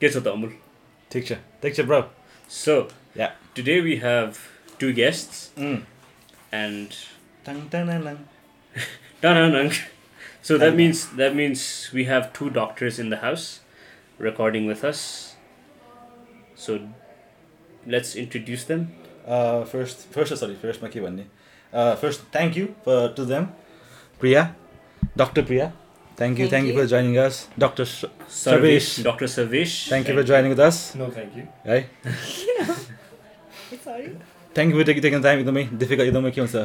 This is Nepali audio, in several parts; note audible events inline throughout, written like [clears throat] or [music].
के छ त अमुल ठिक छ ठिक छ bro so Yeah. Today we have two guests and tongue tongue tongue tongue Dun-dun-dun. So that means that means we have two doctors in the house recording with us. So let's introduce them. First first sorry फर्स्टमा के भन्ने first thank you for to them Priya doctor Priya thank you Thank thank you you. For joining us doctor Sarvesh Dr. Sarvesh. Thank you for joining with us no thank you है Sorry. Thank you taking taking time एकदमै डिफिकल्ट एकदमै के हुन्छ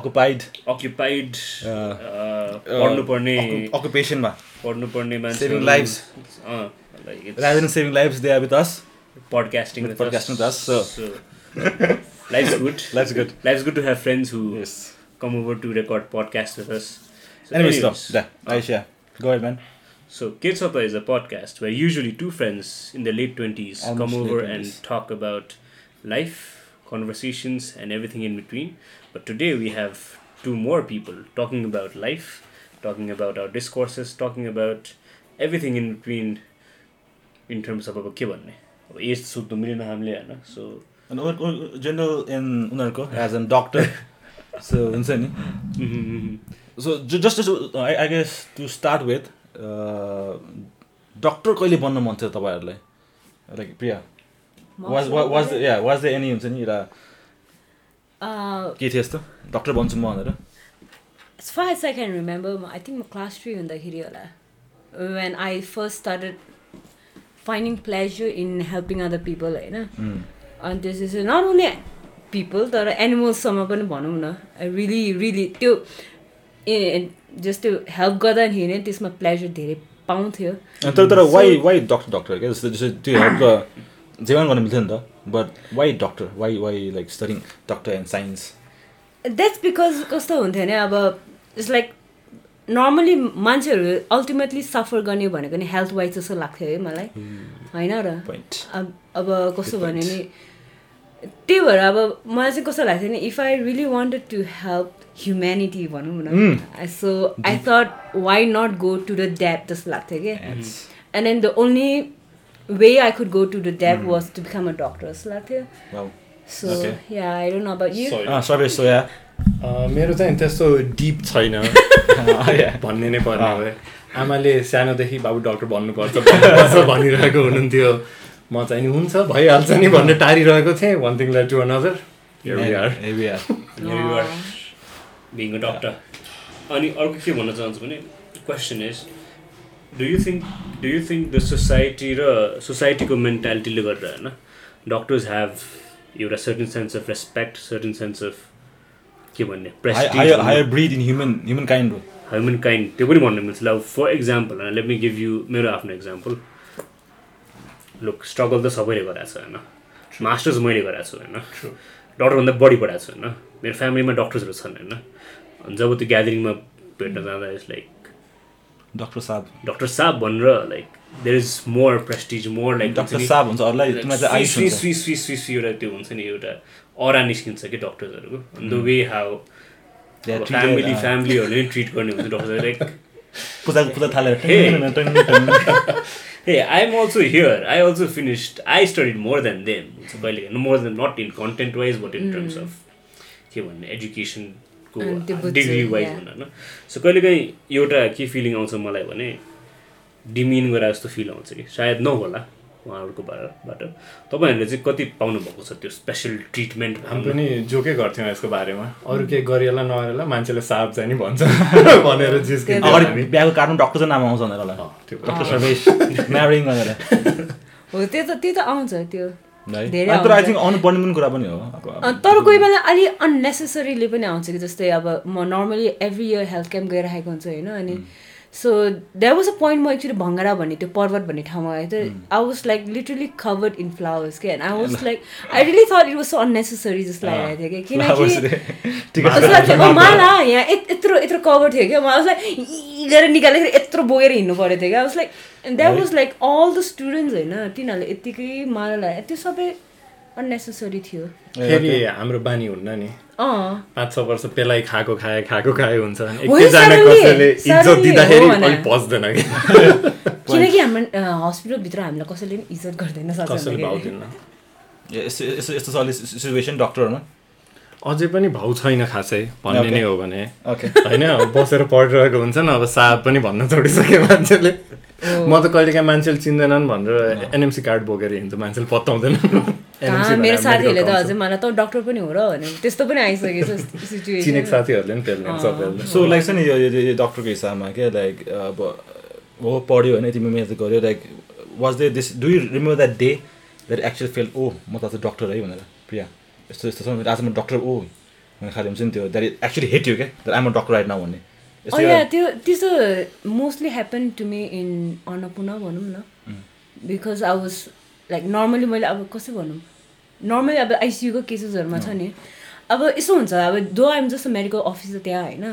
अकुपाइड Occupied. Uh, Uh, पढ्नुपर्ने अकुपेसनमा पढ्नुपर्ने मान्छे Saving lives. Uh, like it's rather than saving lives they are with us podcasting with with, podcasting us. with us, so- life's good. that's good Life's good to have friends who yes come over to record podcasts with us. So anyways no anyways, yeah Aisha go ahead man So Kidsapa is a podcast where usually two friends in their late twenties come Almost late over 20s. and talk about life, conversations, and everything in between. But today we have two more people talking about life, talking about our discourses, talking about everything in between in terms of अब के भन्ने अब एज सोध्नु मिलेन हामीले होइन सो अनि जेनरल इन उनीहरूको एज एन डक्टर सो हुन्छ नि so just just I I guess to start with doctor कहिले बन्नु मन थियो तपाईँहरूलाई? Like Priya was was yeah was the any हुन्छ नि एउटा के थियो यस्तो? डक्टर बन्छु म भनेर। As far as I can remember, I think my class three हुँदाखेरि होला। When I first started finding pleasure in helping other people होइन? अनि त्यसपछि नट ओन्ली पिपल तर एनिमल्ससम्म पनि भनौँ न। रियली रियली त्यो ए जस्तो हेल्प गर्दाखेरि नै त्यसमा प्लेजर धेरै पाउँथ्यो तर तर वाइ वाइ डक्टर डक्टर क्या जस्तो जस्तो त्यो हेल्प त जे पनि गर्नु मिल्थ्यो नि त but why doctor why why like studying doctor and science that's because कस्तो हुन्थ्यो भने अब इट्स लाइक नर्मली मान्छेहरू अल्टिमेटली सफर गर्ने भनेको नि हेल्थ वाइज जस्तो लाग्थ्यो है मलाई होइन र अब कस्तो भन्यो नि त्यही भएर अब मलाई चाहिँ कस्तो लाग्थ्यो नि if I really wanted to help humanity भनौँ न so I thought why not go to the dap जस्तो लाग्थ्यो कि? And then the only way I could go to the dap was to become a doctor जस्तो लाग्थ्यो। So. Yeah I don't know about you Sorry. Service so yeah Uh, मेरो चाहिँ त्यस्तो डिप छैन। [laughs] [laughs] भन्ने नै पर्ने भयो आमाले सानोदेखि बाबु डक्टर भन्नुपर्छ भनिरहेको [laughs] हुनुहुन्थ्यो। म चाहिँ नि हुन्छ भइहाल्छ नि भनेर टारिरहेको थिएँ। One thing like to another a doctor. अनि अर्को के भन्न चाहन्छु भने question is do you think do you think the society र सोसाइटीको मेन्टालिटीले गर्दा होइन डक्टर्स हेभ एउटा certain sense of respect certain sense of के भन्ने breed in human human kind हो ह्युमन काइन्ड त्यो पनि भन्नु मिल्छ। अब फर इक्जाम्पल होइन लेट मी गिभ यु मेरो आफ्नो इक्जाम्पल लुक स्ट्रगल त सबैले गराएको छ होइन? मास्टर्स मैले गराएको छु होइन? डक्टरभन्दा बढी पढाएको छु होइन? मेरो फ्यामिलीमा डक्टर्सहरू छन् होइन? जब त्यो ग्यादरिङमा भेट्न जाँदा इट्स लाइक डक्टर साहब डक्टर साहब भनेर like there is more prestige more like doctor साहब हुन्छ अरूलाई स्वी स्वी स्वी स्वी एउटा त्यो हुन्छ नि एउटा अरा निस्किन्छ कि डक्टर्सहरूको द वे हाउ फ्यामिली फ्यामिलीहरूले ट्रिट गर्ने हुन्छ डक्टर लाइक पूजा पूजा थालेर [laughs] hey I am also here I also finished I study more than them हुन्छ मैले हेर्नु more than not in content wise but in terms of के भन्ने एजुकेसनको डिग्री वाइज भनौँ होइन सो कहिलेकाहीँ एउटा के फिलिङ आउँछ मलाई भने डिमिन गरे जस्तो फिल आउँछ कि सायद नहोला उहाँहरूको बा- बाट। तपाईँहरूले चाहिँ कति पाउनु भएको छ त्यो स्पेसल ट्रिटमेन्ट हामी पनि जोकै गर्थ्यौँ यसको बारेमा। अरू केही गरिएला नगरेला मान्छेले साप चाहिँ नि भन्छ [laughs] भनेर अगाडि हामी बिहाको चाहिँ नाम आउँछ भनेर होला। अँ, त्यो डक्टर सर्वेश [laughs] म्यारिङ भनेर। हो त्यो त त्यो त आउँछ त्यो। कुरा पनि हो। तर कोही बेला अलि अननेसेसरीले पनि आउँछ कि जस्तै अब म normally every year health camp गइरहेको हुन्छु होइन? अनि so that was a point म एक्चुली भङ्गरा भन्ने त्यो पर्वत भन्ने ठाउँमा गएको थिएँ I was like literally covered in flowers के and I was like I really thought it was so unnecessary जस्तो लागिरहेको थियो कि किनकि रे। ठिक छ। कस्तो लाग्थ्यो, "ओ, माला यहाँ यत- यत्रो यत्रो कभर थियो क्या मलाई यी गरेर निकालेर यत्रो बोकेर हिँड्नु परेको थियो क्या like that was like all the students होइन तिनीहरूले यत्तिकै माला लगायो त्यो सबै अननेसेसरी थियो। फेरि हाम्रो बानी हुन्न नि। अँ। पाँच छ वर्ष पेलाइ खाएको खाए खाएको खाए हुन्छ एकैजना कसैले इज्जत दिँदाखेरि। अलिक कि [laughs] किनकि हाम्रो हस्पिटलभित्र हामीलाई कसैले पनि इज्जत गर्दैन कसैले यस्तो यस्तो यस्तो छ अहिले सिचुएसन डक्टरहरूमा अझै पनि भाउ छैन खासै भन्ने. नै हो भने। होइन बसेर पढिरहेको हुन्छ नि अब साहब पनि भन्न छोडिसक्यो मान्छेले। म त कहिलेकाहीँ मान्छेले चिन्दैनन् भनेर एनएमसी कार्ड बोकेर हिँड्छ मान्छेले पत्ताउँदैन। कहाँ मेरो साथीहरूले त अझै मलाई त डक्टर पनि हो र भने त्यस्तो पनि आइसकेको छ सिचुएसन साथीहरूले पनि सो लाइक छ नि यो डक्टरको हिसाबमा क्या लाइक अब हो पढ्यो होइन तिमी मिहिनेत गऱ्यो like was they this do you remember that day that actual fail oh म त डक्टर है भनेर प्रिया? यस्तो यस्तो छ आज म डक्टर ओ भनेर खालि हुन्छ नि त्यो द्याट एक्चुली हेट यु क्या? आइम डक्टर राइट नाउ भन्ने। Oh, त्यो त्यस्तो mostly happen to me in Annapurna भनौँ न। Because I was like normally मैले अब कसै भनौँ? नर्मली अब आइसियुको केसेसहरूमा छ नि। अब यसो हुन्छ अब दो आइम जस्ट मेडिकल अफिसर त्यहाँ होइन?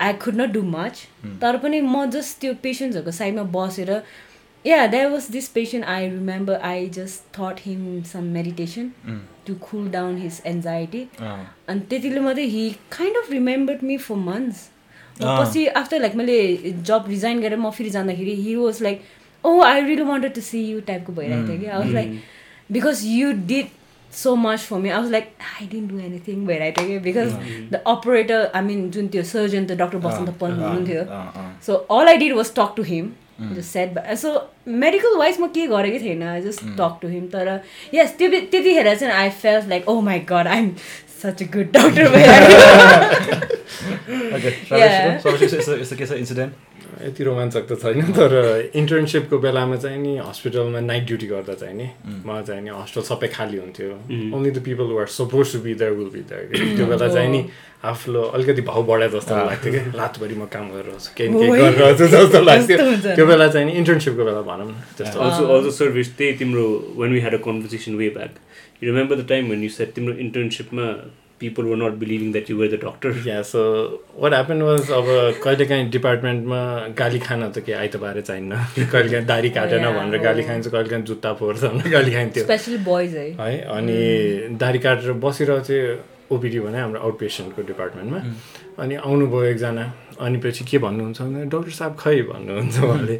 I could not do much तर पनि म जस्ट त्यो पेसेन्ट्सहरूको साइडमा बसेर yeah that was this patient I remember I just thought him some meditation to cool down his anxiety अनि त्यतिले मात्रै he kind of remembered me for months. पछि आफ्टर लाइक मैले जब रिजाइन गरेर म फेरि जाँदाखेरि he was like oh I really wanted to see you टाइपको भइरहेको थियो कि I was like because you did so much for me I was like I didn't do anything भइरहेको थियो कि because the operator I mean जुन त्यो सर्जन त डक्टर बसन्त पल हुनुहुन्थ्यो अँ, अँ। So all I did was talk to him just set so medical wise म के गरेकै थिएन I just talk to him तर यस त्यो बे- त्यतिखेर चाहिँ I felt like oh my God I'm such a good doctor भइरहेको यति रोमाञ्चक त छैन तर इन्टर्नसिपको बेलामा चाहिँ नि हस्पिटलमा नाइट ड्युटी गर्दा चाहिँ नि म चाहिँ नि हस्पिटल सबै खाली हुन्थ्यो। Only the people were suppose to be there will be there त्यो बेला चाहिँ नि आफ्नो अलिकति भाउ बढाए जस्तो लाग्थ्यो कि रातभरि म काम गरिरहेको छु केही न केही ओइ। गरिरहेको छु जस्तो लाग्थ्यो? त्यो बेला चाहिँ नि इन्टर्नसिपको बेला भनौँ न त्यस्तो। Also, also service त्यही तिम्रो when we had a conversation way back. You remember the time when you said तिम्रो internshipमा people were not believing that you were the doctor. Yeah so what happen was अब कहिलेकाहीँ डिपार्टमेन्टमा गाली खान त के आइतबारे चाहिन्न। [laughs] कहिलेकाहीँ दारी काटेन भनेर। गाली खाइन्छ कहिलेकाहीँ जुत्ता फोर्छ भनेर [laughs] गाली खाइन्थ्यो। स्पेसली बोइज है है अनि दारी काटेर बसिरहेको चाहिँ ओपिडी भने हाम्रो आउट पेसेन्टको डिपार्टमेन्टमा अनि आउनुभयो एकजना अनि पछि के भन्नुहुन्छ भने डक्टर साहब खै भन्नुहुन्छ उहाँले?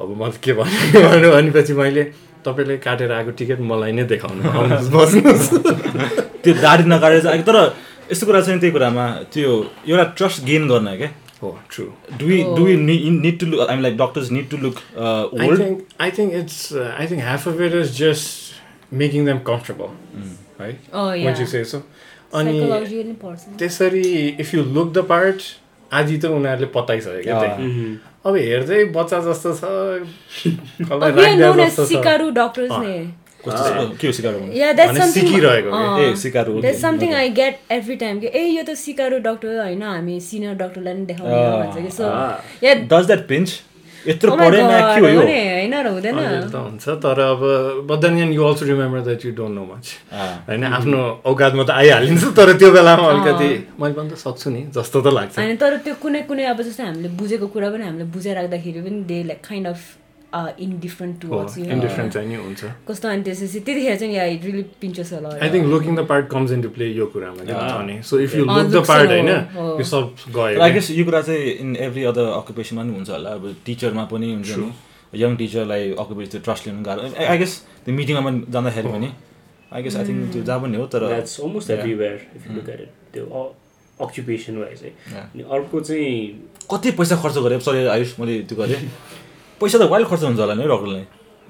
अब म के भन्नु [laughs] भन्नु भनेपछि मैले तपाईँले काटेर आएको टिकट मलाई नै देखाउनु [laughs] बस्नुहोस्। त्यो दाढी नकाटेर चाहिँ तर यस्तो कुरा नि त्यही कुरामा त्यो एउटा ट्रस्ट गेन गर्न क्या? हो true do we do we need to look I'm like doctors need to look old half of it is just making them comfortable, right? Oh Once yeah. you say so. अनि त्यसरी if you look the part आदि त उनीहरूले पताइसक्यो क्या? अब हेर्दै बच्चा जस्तो छ। सिकारु डक्टर्स। ने। कस्तो के हो सिकार Yeah, that's भने something. सिकिरहेको। अँ, ए सिकार That's something I get every time. कि ए यो त सिकारु डक्टर होइन? हामी सिनियर डक्टरलाई पनि देखाउने भन्छ कि। So. Yeah does that pinch यत्रो पढेन के हो होइन र हुँदैन त हुन्छ तर अब but then you also remember that you don't know much. होइन आफ्नो औकातमा त आइहालिन्छ तर त्यो बेलामा अलिकति मैले पनि त सक्छु नि जस्तो त लाग्छ होइन तर त्यो कुनै कुनै अब जस्तै हामीले बुझेको कुरा पनि हामीले बुझाइराख्दाखेरि पनि they like kind of indifferent towards you indifferent चाहिँ नि हुन्छ। कस्तो अनि त्यसपछि त्यतिखेर चाहिँ या इट रियली पिन्चस होला I think looking the part comes in to play यो कुरामा so if you look the part होइन। यो सब आई गयो गेस यो कुरा चाहिँ इन एभ्री अदर अकुपेसनमा पनि हुन्छ होला। अब टिचरमा पनि हुन्छ नि। यङ टिचरलाई अकुपेसन त्यो ट्रस्ट लिनु गाह्रो आई गेस त्यो मिटिङमा पनि जाँदाखेरि पनि आई गेस आई थिङ्क त्यो जहाँ पनि हो तर That's almost Yeah. everywhere if you look at it. त्यो अक्युपेसन वाइज है Yeah. अनि अर्को चाहिँ कति पैसा खर्च गरेँ? सरी आयुष मैले त्यो गरेँ। [laughs] पैसा त वाइल्ड खर्च हुन्छ होला नि डक्टरलाई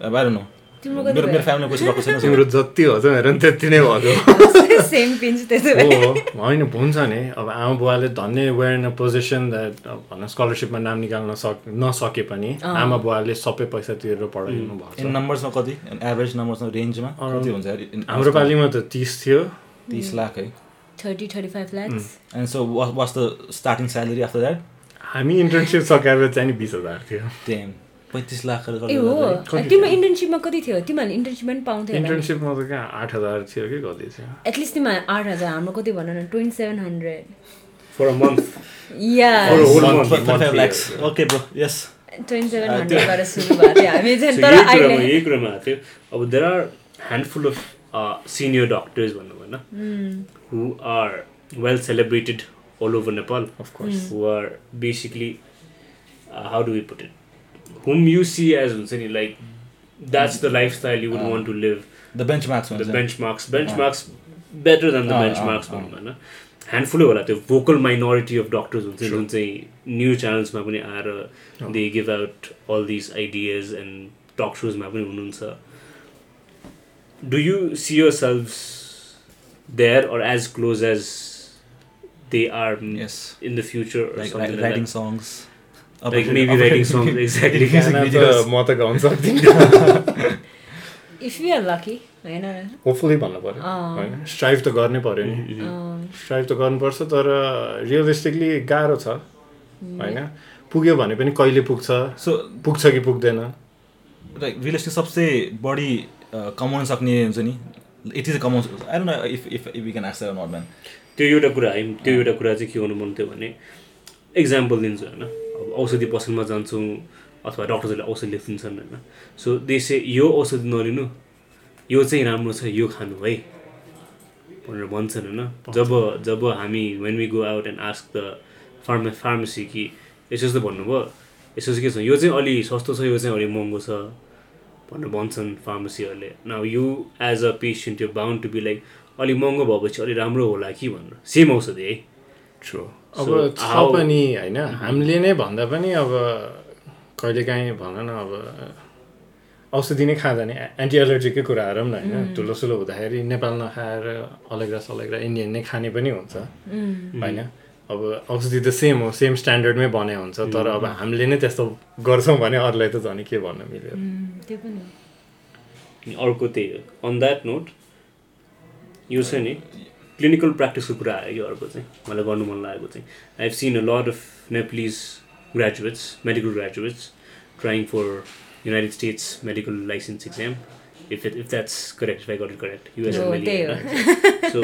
अब आएर न मेरो मेरो फ्यामिलीमा पैसा डक्टर छैन तिम्रो जति हो चाहिँ मेरो पनि त्यति नै भयो। [laughs] होइन हुन्छ नि। अब आमा बुवाले धन्य were in a position that भनौँ स्कलरसिपमा नाम निकाल्न सक नसके पनि आमा बुवाले सबै पैसा तिरेर पढाइदिनु भएको नम्बर्समा कति? एभरेज नम्बर्समा रेन्जमा कति हुन्छ? हाम्रो पालिमा त तिस थियो। तिस लाख है। Thirty thirty five lakhs and so was the starting salary after that हामी इन्टर्नसिप सकाएर चाहिँ नि बिस हजार थियो। टेन पैँतिस लाखहरू ए हो। तिम्रो इन्टर्नसिपमा कति थियो? तिमीहरूले इन्टर्नसिपमा पनि पाउँथ्यो इन्टर्नसिपमा त कहाँ आठ हजार थियो कि कति थियो एटलिस्ट तिमीहरू आठ हजार हाम्रो कति भन न twenty seven hundred For a whole Month- month, lakhs. yeah. Okay, bro. Yes. थियो। [laughs] यही कुरामा अब there are handful of senior doctors भनौँ होइन who are well celebrated all over Nepal of course who are basically uh, how do we put it? Whom you see as हुन्छ नि like that's the lifestyle you would uh. Want to live the benchmarks the हुन्छ benchmarks benchmarks better than the uh, benchmarks uh, भनौँ होइन ह्यान्डफुलै होला त्यो भोकल माइनोरिटी अफ डक्टर्स हुन्छ जुन चाहिँ न्युज च्यानल्समा पनि आएर they give out all these ideas and talk सोजमा पनि हुनुहुन्छ do you see yourself there or as close as they are yes in the future like writing songs like maybe writing song exactly गाना त म त गाउन सक्दिनँ इफ यु आर लकी होइन होपफुली भन्नु पऱ्यो अँ। होइन स्ट्राइभ त गर्नै पऱ्यो नि स्ट्राइभ त गर्नुपर्छ तर रियलिस्टिकली गाह्रो छ होइन पुग्यो भने पनि कहिले पुग्छ सो पुग्छ कि पुग्दैन लाइक रियलिस्टिक सबसे बढी कमाउन सक्ने हुन्छ नि यति चाहिँ कमाउँछ I don't know if if if you can ask not man त्यो एउटा कुरा है त्यो एउटा कुरा चाहिँ के हुनु मन थियो भने इक्जाम्पल दिन्छु होइन औषधि पसलमा जान्छौँ अथवा डक्टर्सहरूले औषधि लेखिदिन्छन् होइन। सो देशे यो औषधि नलिनु यो चाहिँ राम्रो छ यो खानु है भनेर भन्छन् होइन। जब जब हामी when we go out and ask the pharma pharmacy कि यसो यस्तो भन्नुभयो यसो चाहिँ के छ? यो चाहिँ अलि सस्तो छ यो चाहिँ अलि महँगो छ भनेर भन्छन् फार्मेसीहरूले न you as a patient you bound to be like अलिक महँगो भएपछि अलिक राम्रो होला कि भनेर। सेम औषधि है। ट्रु अब छ पनि होइन? हामीले नै भन्दा पनि अब कहिलेकाहीँ भन न अब औषधि नै खाँदा नि एन्टी एलर्जीकै कुराहरू पनि होइन। ठुलो सुलो हुँदाखेरि नेपाल नखाएर अलेग्रा सलेग्रा इन्डियन नै खाने पनि हुन्छ होइन? अब औषधि त सेम हो सेम स्ट्यान्डर्डमै बनाए हुन्छ तर अब हामीले नै त्यस्तो गर्छौँ भने अरूलाई त झन् के भन्न मिल्यो? अर्को त्यही हो। अन द्याट नोट यो चाहिँ नि क्लिनिकल प्र्याक्टिसको कुरा आयो कि अर्को चाहिँ। मलाई गर्नु मन लागेको चाहिँ। I have seen a lot of Nepalese graduates medical graduates trying for United States medical licence exam if if that's correct if I got it correct. USMLE so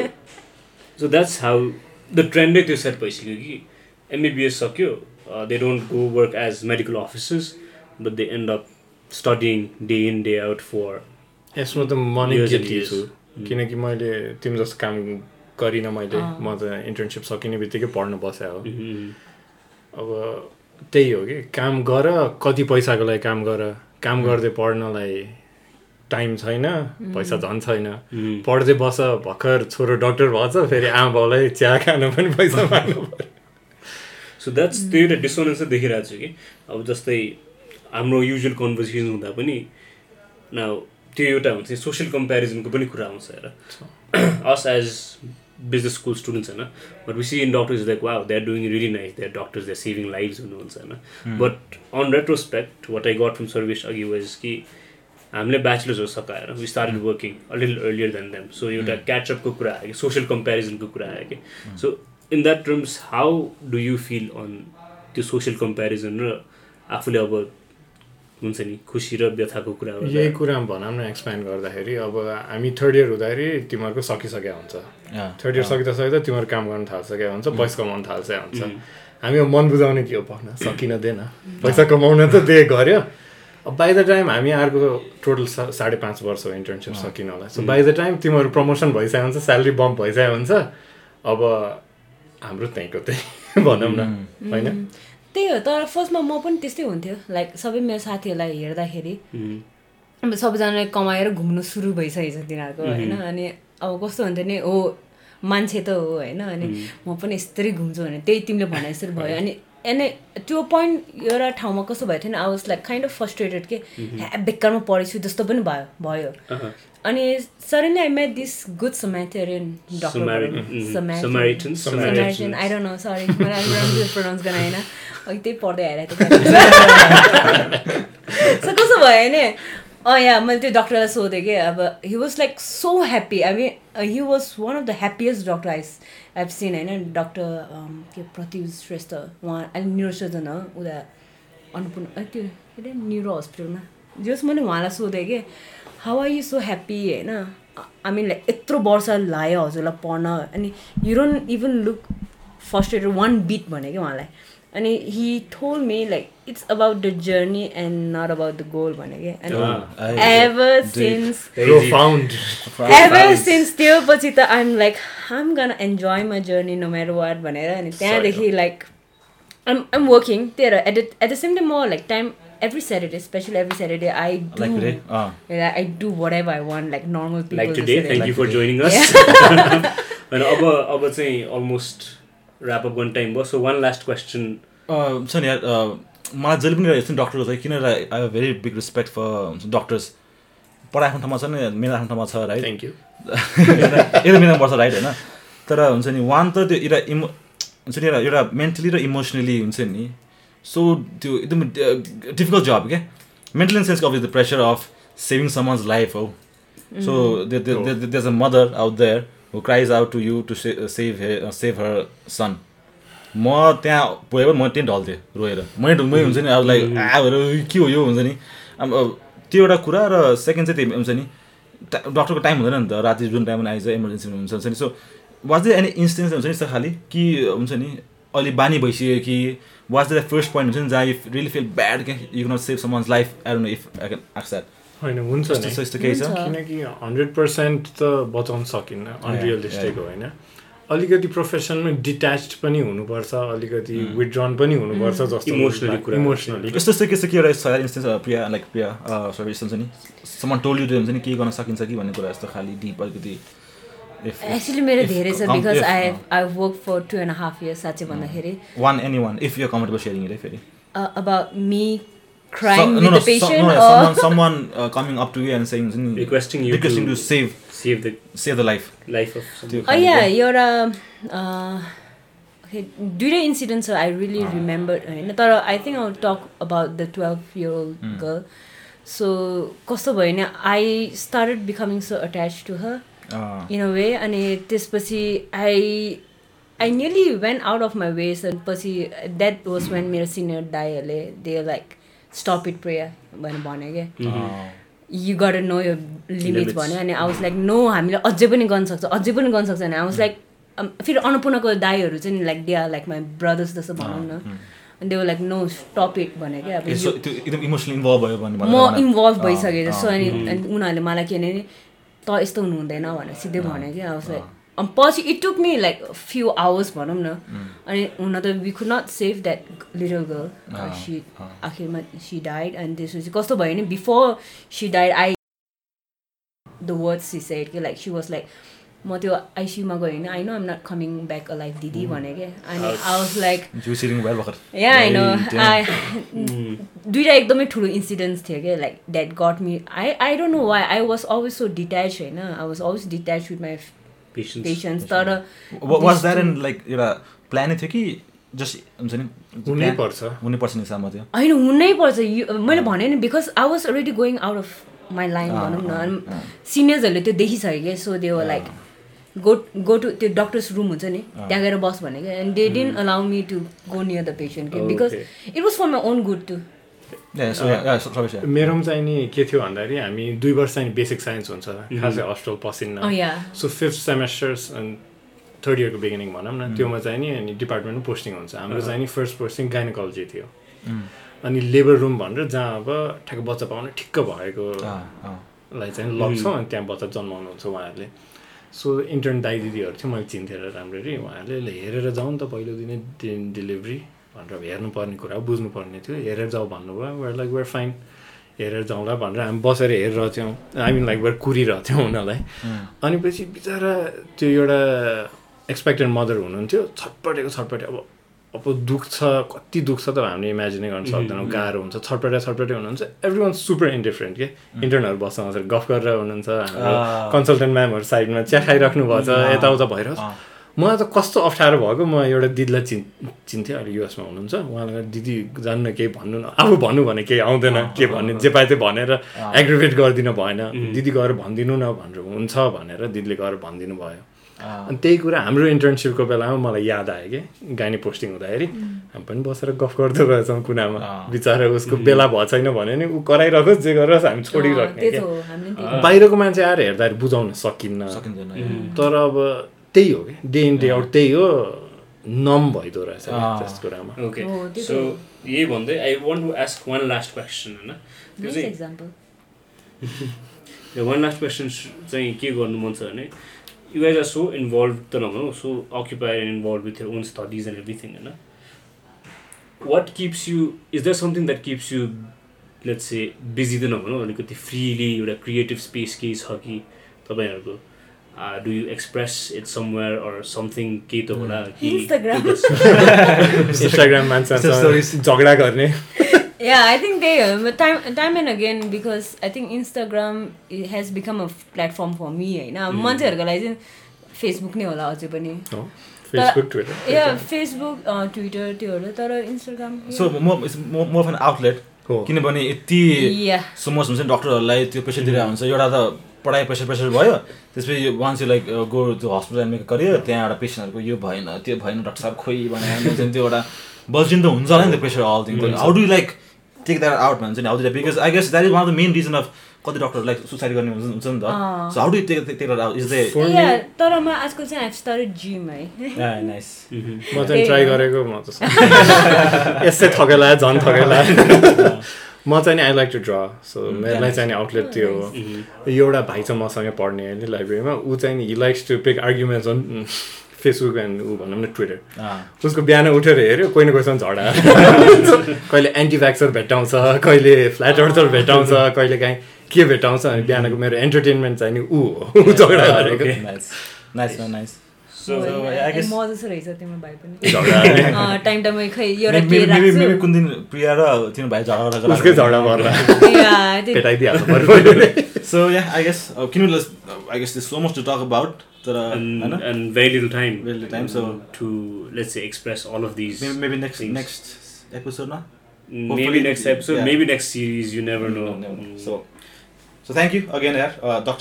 so that's how the ट्रेन्डै त्यो सेट भइसक्यो कि। एमबिबिएस सक्यो they don't go work as medical officers but they end up studying day in day out for यसमा त म नै Years and गिल्टी years. छु। किनकि मैले तिम्रो जस्तो काम गरिनँ मैले। म त इन्टर्नसिप सकिने बित्तिकै पढ्नु बस्या हो अब त्यही हो कि काम गर कति पैसाको लागि काम गर। काम गर्दै पढ्नलाई टाइम छैन पैसा झन् छैन। पढ्दै बस भर्खर छोरो डक्टर भएछ फेरि आमा बाउलाई चिया खानु पनि पैसा [laughs] माग्नु पर्यो। सो द्याट्स त्यो एउटा डिसोनेन्स चाहिँ देखिरहेको छु कि। अब जस्तै हाम्रो युजुअल कन्भर्सेसन हुँदा पनि न त्यो एउटा हुन्छ सोसियल कम्पेरिजनको पनि कुरा आउँछ हेर। Us as [clears throat] business school students होइन but we see in doctors like वा they are doing really nice they are doctors they are saving lifes हुनुहुन्छ होइन but on retrospect what I got from service अघि वाज कि हामीले ब्याचलर्सहरू सकाएर we started working a little earlier than them so एउटा क्याचअपको कुरा आयो कि सोसियल कम्पेरिजनको कुरा आयो कि so in that terms how do you feel on त्यो सोसियल कम्पेरिजन र आफूले अब हुन्छ नि खुसी र व्यथाको कुरा यही कुरा भनौँ न एक्सप्यान्ड गर्दाखेरि अब हामी थर्ड इयर हुँदाखेरि तिमीहरूको सकिसकेको हुन्छ। थर्ड इयर सकिँदा सकिँदा तिमीहरू काम गर्न थालिसकेको हुन्छ पैसा कमाउनु थाल्छ हुन्छ। हामी मन बुझाउने के हो पक्न सकिन दिएन पैसा कमाउन त दे गऱ्यो अब बाई द टाइम हामी अर्को टोटल सा- साढे पाँच वर्ष हो इन्टर्नसिप सकिनलाई। सो बाई द टाइम तिमीहरू प्रमोसन भइसकेको हुन्छ स्यालेरी बम्प भइसकेको हुन्छ अब हाम्रो त्यहीँको त्यही [laughs] भनौँ न। होइन? त्यही हो तर फर्स्टमा म पनि त्यस्तै हुन्थ्यो। लाइक सबै मेरो साथीहरूलाई हेर्दाखेरि अब सबैजनाले कमाएर घुम्नु सुरु भइसकेको छ तिनीहरूको होइन? अनि अब कस्तो हुन्थ्यो नि हो मान्छे त हो होइन? अनि म पनि यस्तरी घुम्छु भने त्यही तिमीले भने जस्तै भयो। अनि एने त्यो पोइन्ट एउटा ठाउँमा कस्तो भएको थियो नि I was like kind of frustrated के बेकारमा पढेछु जस्तो पनि भयो भयो। अनि suddenly I met this good mhm. Doctor गर्न होइन अघि त्यही पढ्दै आइरहेको थिएँ सो कस्तो भयो भने अँ या मैले त्यो डक्टरलाई सोधेँ कि अब he was like so happy I mean he was one of the happiest doctor I I've seen होइन डक्टर के प्रति श्रेष्ठ उहाँ अहिले न्युरोसर्जन हो उता अन्नपूर्ण त्यो के अरे न्युरो हस्पिटलमा जस मैले उहाँलाई सोधेँ कि how are you so happy होइन हामी लाइक यत्रो वर्ष लाग्यो हजुरलाई पढ्न अनि you don't even look frustrated one bit भने कि उहाँलाई अनि he told me like it's about the journey and not about the goal भने कि अनि एभर सिन्स एभर सिन्स त्यो पछि त I'm like um gonna enjoy my journey no matter what भनेर अनि त्यहाँदेखि लाइक आम आम वर्किङ त्यही भएर at at the same time म like time every Saturday, especially every Saturday, I do like today uh yeah, I do whatever I want, like normal people. do today Saturday. Thank you for today. Joining us होइन अब अब चाहिँ अलमोस्ट ऱ्यापअप गर्ने टाइम भयो सो वान लास्ट क्वेसन अँ, छ नि यार मलाई जहिले पनि यस्तो डक्टरको चाहिँ किन I have very big respect for doctors पढाइ आफ्नो ठाउँमा छ नि मेरो आफ्नो ठाउँमा छ राइट थ्याङ्क यू एउटा मिलाउनु पर्छ राइट होइन? तर हुन्छ नि वान त त्यो एउटा इमो हुन्छ नि एउटा एउटा मेन्टली र इमोसनली हुन्छ नि सो त्यो एकदम डिफिकल्ट जब क्या mental in sense of the pressure of saving someone's life हो so there a mother out there who cries out to you to save he save her son म त्यहाँ पुगेको म त्यहीँ ढल्थेँ रोएर। मै मै हुन्छ नि अब लाइक आ भएर के हो यो हुन्छ नि। अब त्यो एउटा कुरा र सेकेन्ड चाहिँ त्यही हुन्छ नि। डक्टरको टाइम हुँदैन नि त। राति जुन टाइममा आइज इमर्जेन्सी हुन्छ हुन्छ नि। So was there any instance हुन्छ नि यस्तो खालि कि हुन्छ नि अलि बानी भइसक्यो कि वाज द फर्स्ट पोइन्ट हुन्छ नि जहाँ इफ रियली फिल ब्याड क्या you not save someone's life I don't know if I can आक्स that होइन हुन्छ यस्तो केही छ। किनकि हन्ड्रेड पर्सेन्ट त बचाउन सकिन्न। अनरियलिस्टिक हो होइन? अलिकति प्रोफेसनमा डिट्याच पनि हुनुपर्छ अलिकति विथड्रन पनि हुनुपर्छ जस्तो Emotionally कुरा। इमोसनली यस्तो यस्तो के छ कि एउटा instance Priya like Priya sorry यस्तो हुन्छ नि समान टोल यु हुन्छ नि के गर्न सकिन्छ कि भन्ने कुरा यस्तो खालि डिप अलिकति Actually, मेरो धेरै छ because I I work for two and half years साँच्चै भन्दाखेरि। One anyone if you're comfortable sharing it है फेरि about me crime So- no, with no, the so- patient no, someone, someone uh, coming up to you and saying हुन्छ नि, Requesting you requesting to- to save. Save the life of Oh एउटा okay, दुइटै इन्सिडेन्ट छ आई रियली रिमेम्बर होइन तर I think I'll talk about the twelve year old girl so कस्तो भयो भने I started becoming so attach to her in a way अनि त्यसपछि I I nearly went out of my ways अनि पछि द्याट वाज वेन मेरो सिनियर दाईहरूले they like stop it prayer भनेर भन्यो क्या यु गर नो यो Limits. भन्यो. अनि आई वाज लाइक नो हामीले अझै पनि गर्न सक्छ अझै पनि गर्न सक्छ अनि आई वाज लाइक फेरि अन्नपूर्णको दाईहरू चाहिँ like they are like my brothers जस्तो भनौँ न। अनि they like no stop it भने क्या। अब त्यो म इन्भल्भ भइसकेँ जस्तो। अँ, अनि उनीहरूले मलाई के भने त यस्तो हुनु हुँदैन भनेर सिधै भन्यो कि अब लाइक अनि पछि it took me like few hours भनौँ न। अनि हुन त we could not save that little girl she आखिरमा she died अनि त्यसपछि कस्तो भयो भने before she died I the word she said कि लाइक सी वाज लाइक म त्यो आइसियुमा गएँ होइन। I know I'm not coming back a life दिदी भने क्या। अनि I was like You sitting well भर्खर या होइन दुइटा एकदमै ठुलो इन्सिडेन्ट्स थियो क्या like that got me I I don't know why I was always so detach होइन। I was always detach with my patience तर वाज द्याट एन्ड लाइक एउटा प्लानै थियो कि जस्ट हुन्छ नि हुनै पर्छ। हुनै पर्छ नि सामा थियो होइन हुनै पर्छ। यो मैले भने नि because I was already going out of my line भनौँ न। अनि सिनियर्सहरूले त्यो देखिसक्यो क्या so they like go go to त्यो डक्टर्स रुम हुन्छ नि त्यहाँ गएर बस भने क्या and they didn't allow me to go near the patient के because it was for my own good too मेरोमा चाहिँ नि के थियो भन्दाखेरि हामी दुई वर्ष चाहिँ बेसिक साइन्स हुन्छ खासै हस्टेल पसिन्न. सो फिफ्थ सेमेस्टर्स अनि थर्ड इयरको बिगिनिङ भनौँ न त्योमा चाहिँ नि अनि डिपार्टमेन्टमा पोस्टिङ हुन्छ हाम्रो चाहिँ नि फर्स्ट पोस्टिङ गाइनोकोलोजी थियो अनि लेबर रुम भनेर जहाँ अब ठ्याक्क बच्चा पाउनु ठिक्क भएको अँ, अँ. लाई चाहिँ लग्छौँ अनि त्यहाँ बच्चा जन्माउनुहुन्छ उहाँहरूले सो इन्टर्न दाइ दिदीहरू थियो मैले चिन्थेँ र राम्ररी उहाँहरूले हेरेर जाउँ न त पहिलो दिनै डि- डेलिभरी भनेर हेर्नुपर्ने कुरा बुझ्नुपर्ने थियो। हेरेर जाऊ भन्नुभयो। वेयर लाइक वेयर फाइन हेरेर जाउँला भनेर हामी बसेर हेरेर थियौँ। मिन लाइक वेयर कुरिरहेको थियौँ उनीहरूलाई। अनि पछि बिचरा त्यो एउटा एक्सपेक्टेड मदर हुनुहुन्थ्यो। छटपटेको छटपटे अब अब दुख्छ कति दुख्छ त हामीले इमेजिनै गर्न सक्दैनौँ। गाह्रो हुन्छ। छटपटे छटपटे हुनुहुन्छ। एभ्री वान सुपर इन्डिफरेन्ट के इन्टर्नहरू बसेर गफ गरेर हुनुहुन्छ। हाम्रो. कन्सल्टेन्ट म्यामहरू साइडमा चिया खाइराख्नु भएको छ यताउता भइरहोस्। अँ. मलाई त कस्तो अप्ठ्यारो भएको म एउटा दिदीलाई चिन् चिन्थेँ अहिले युएसमा हुनुहुन्छ। उहाँलाई दिदी जान्न केही भन्नु न आफू भन्नु भने केही आउँदैन के भन्ने जे पाए त्यो भनेर एग्रिभेट गरिदिनु भएन। दिदी गएर भनिदिनु न भनेर हुन्छ भनेर दिदीले गएर भनिदिनु भयो. अनि त्यही कुरा हाम्रो इन्टर्नसिपको बेलामा मलाई याद आयो कि गानी पोस्टिङ हुँदाखेरि। हामी पनि बसेर गफ गर्दै रहेछौँ कुनामा. बिचरा उसको बेला भएको छैन भने नि ऊ कराइरहोस् जे गरेर हामी छोडिराख्ने बाहिरको मान्छे आएर हेर्दाखेरि बुझाउन सकिन्न. तर अब त्यही हो कि? डे इन डे आउट त्यही हो। नम भइदो रहेछ क्या। त्यस कुरामा। ओके सो यही भन्दै I want to ask one last question होइन? त्यो चाहिँ वान लास्ट क्वेसन चाहिँ के गर्नु मन छ भने you guys are so involve त नभनौँ so occupied and involve with your own studies and everything होइन? What keeps you is there something that keeps you let's say busy त नभनौँ अलिकति फ्रिली एउटा क्रिएटिभ स्पेस केही छ कि तपाईँहरूको? Do you express it somewhere or something केही त होला कि Instagram. इन्स्टाग्राम झगडा गर्ने Yeah, I think they uh, but time time and again because I think Instagram it has become a platform for me होइन मान्छेहरूको लागि चाहिँ फेसबुक नै होला अझै पनि फेसबुक ट्विटर या फेसबुक ट्विटर त्योहरू तर इन्स्टाग्राम सो म म आउटलेट हो किनभने यति या समोस हुन्छ नि डक्टरहरूलाई त्यो पेसेन्टतिर हुन्छ एउटा त पढाइ प्रेसर प्रेसर भयो। त्यसपछि वान्स यु लाइक गो त्यो हस्पिटल मेक करियो त्यहाँ एउटा पेसेन्टहरूको यो भएन त्यो भएन डक्टर साहब खोइ भने त्यो एउटा बल्जिन त हुन्छ होला नि त्यो pressure all thing how do like take that out भन्छ नि how do because I guess that is one of the main reason of कति डक्टरहरूलाई सुसाइड गर्ने हुन्छ हुन्छ नि त। So how do take take that out is there yeah तर म आजकल चाहिँ आई स्टार्टेड जिम है। नाइस [laughs] म चाहिँ ट्राई गरेको म त। [laughs] यस्तै थकेला झन् थकेला [laughs] म चाहिँ नि I like to draw so मेरोलाई चाहिँ नि आउटलेट त्यो हो एउटा भाइ छ मसँगै पढ्ने होइन लाइब्रेरीमा ऊ चाहिँ he likes to pick arguments on Facebook and ऊ भनौँ न ट्विटर उसको बिहान उठेर हेऱ्यो कोही न कोहीसँग झगडा। [laughs] कहिले एन्टी भ्याक्सर भेटाउँछ कहिले फ्ल्याट अर्थर भेटाउँछ कहिले काहीँ के भेटाउँछ अनि बिहानको मेरो एन्टरटेनमेन्ट चाहिँ नि ऊ हो। झगडा गरेको। रहेछ भाइ पनि। टाइम टाइममा खै एउटा के मेबी मेबी राख्छु कुन दिन प्रिया र तिम्रो भाइ झगडा उसकै पर्यो सो या आई गेस किन I guess so much to talk about तर very little time Very little time, so- to let's say express all of these maybe next. Next एपिसोडमा maybe hopefully- next episode yeah. maybe next series you never know Mm. So, so thank you again, yaar, uh,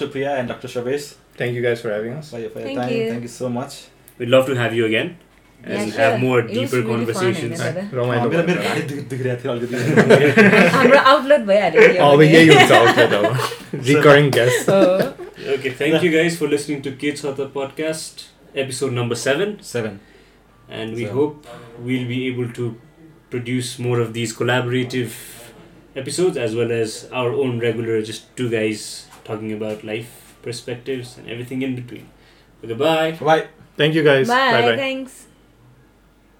Dr. Priya and Dr. Shavesh Thank you guys for having us. for your, for your Thank time. you. Thank you so much. we'd love to have you again and Yeah, have sure. more It was deeper really fun, conversations होइन दादा? रमाइलो मेरो मेरो भयो। घाँटी दुखि- दुखिरहेको थियो अलिकति हाम्रो आउटलेट भइहाल्यो नि अब अब यही हुन्छ आउटलेट अब रिकरिङ गेस्ट हो। okay thank you guys for listening to kids Hata podcast episode number seven Seven. and we So- hope we'll be able to produce more of these collaborative episodes as well as our own regular just two guys talking about life perspectives, and everything in between. Goodbye. bye. Bye. Thank you guys. Bye. Bye. Thanks.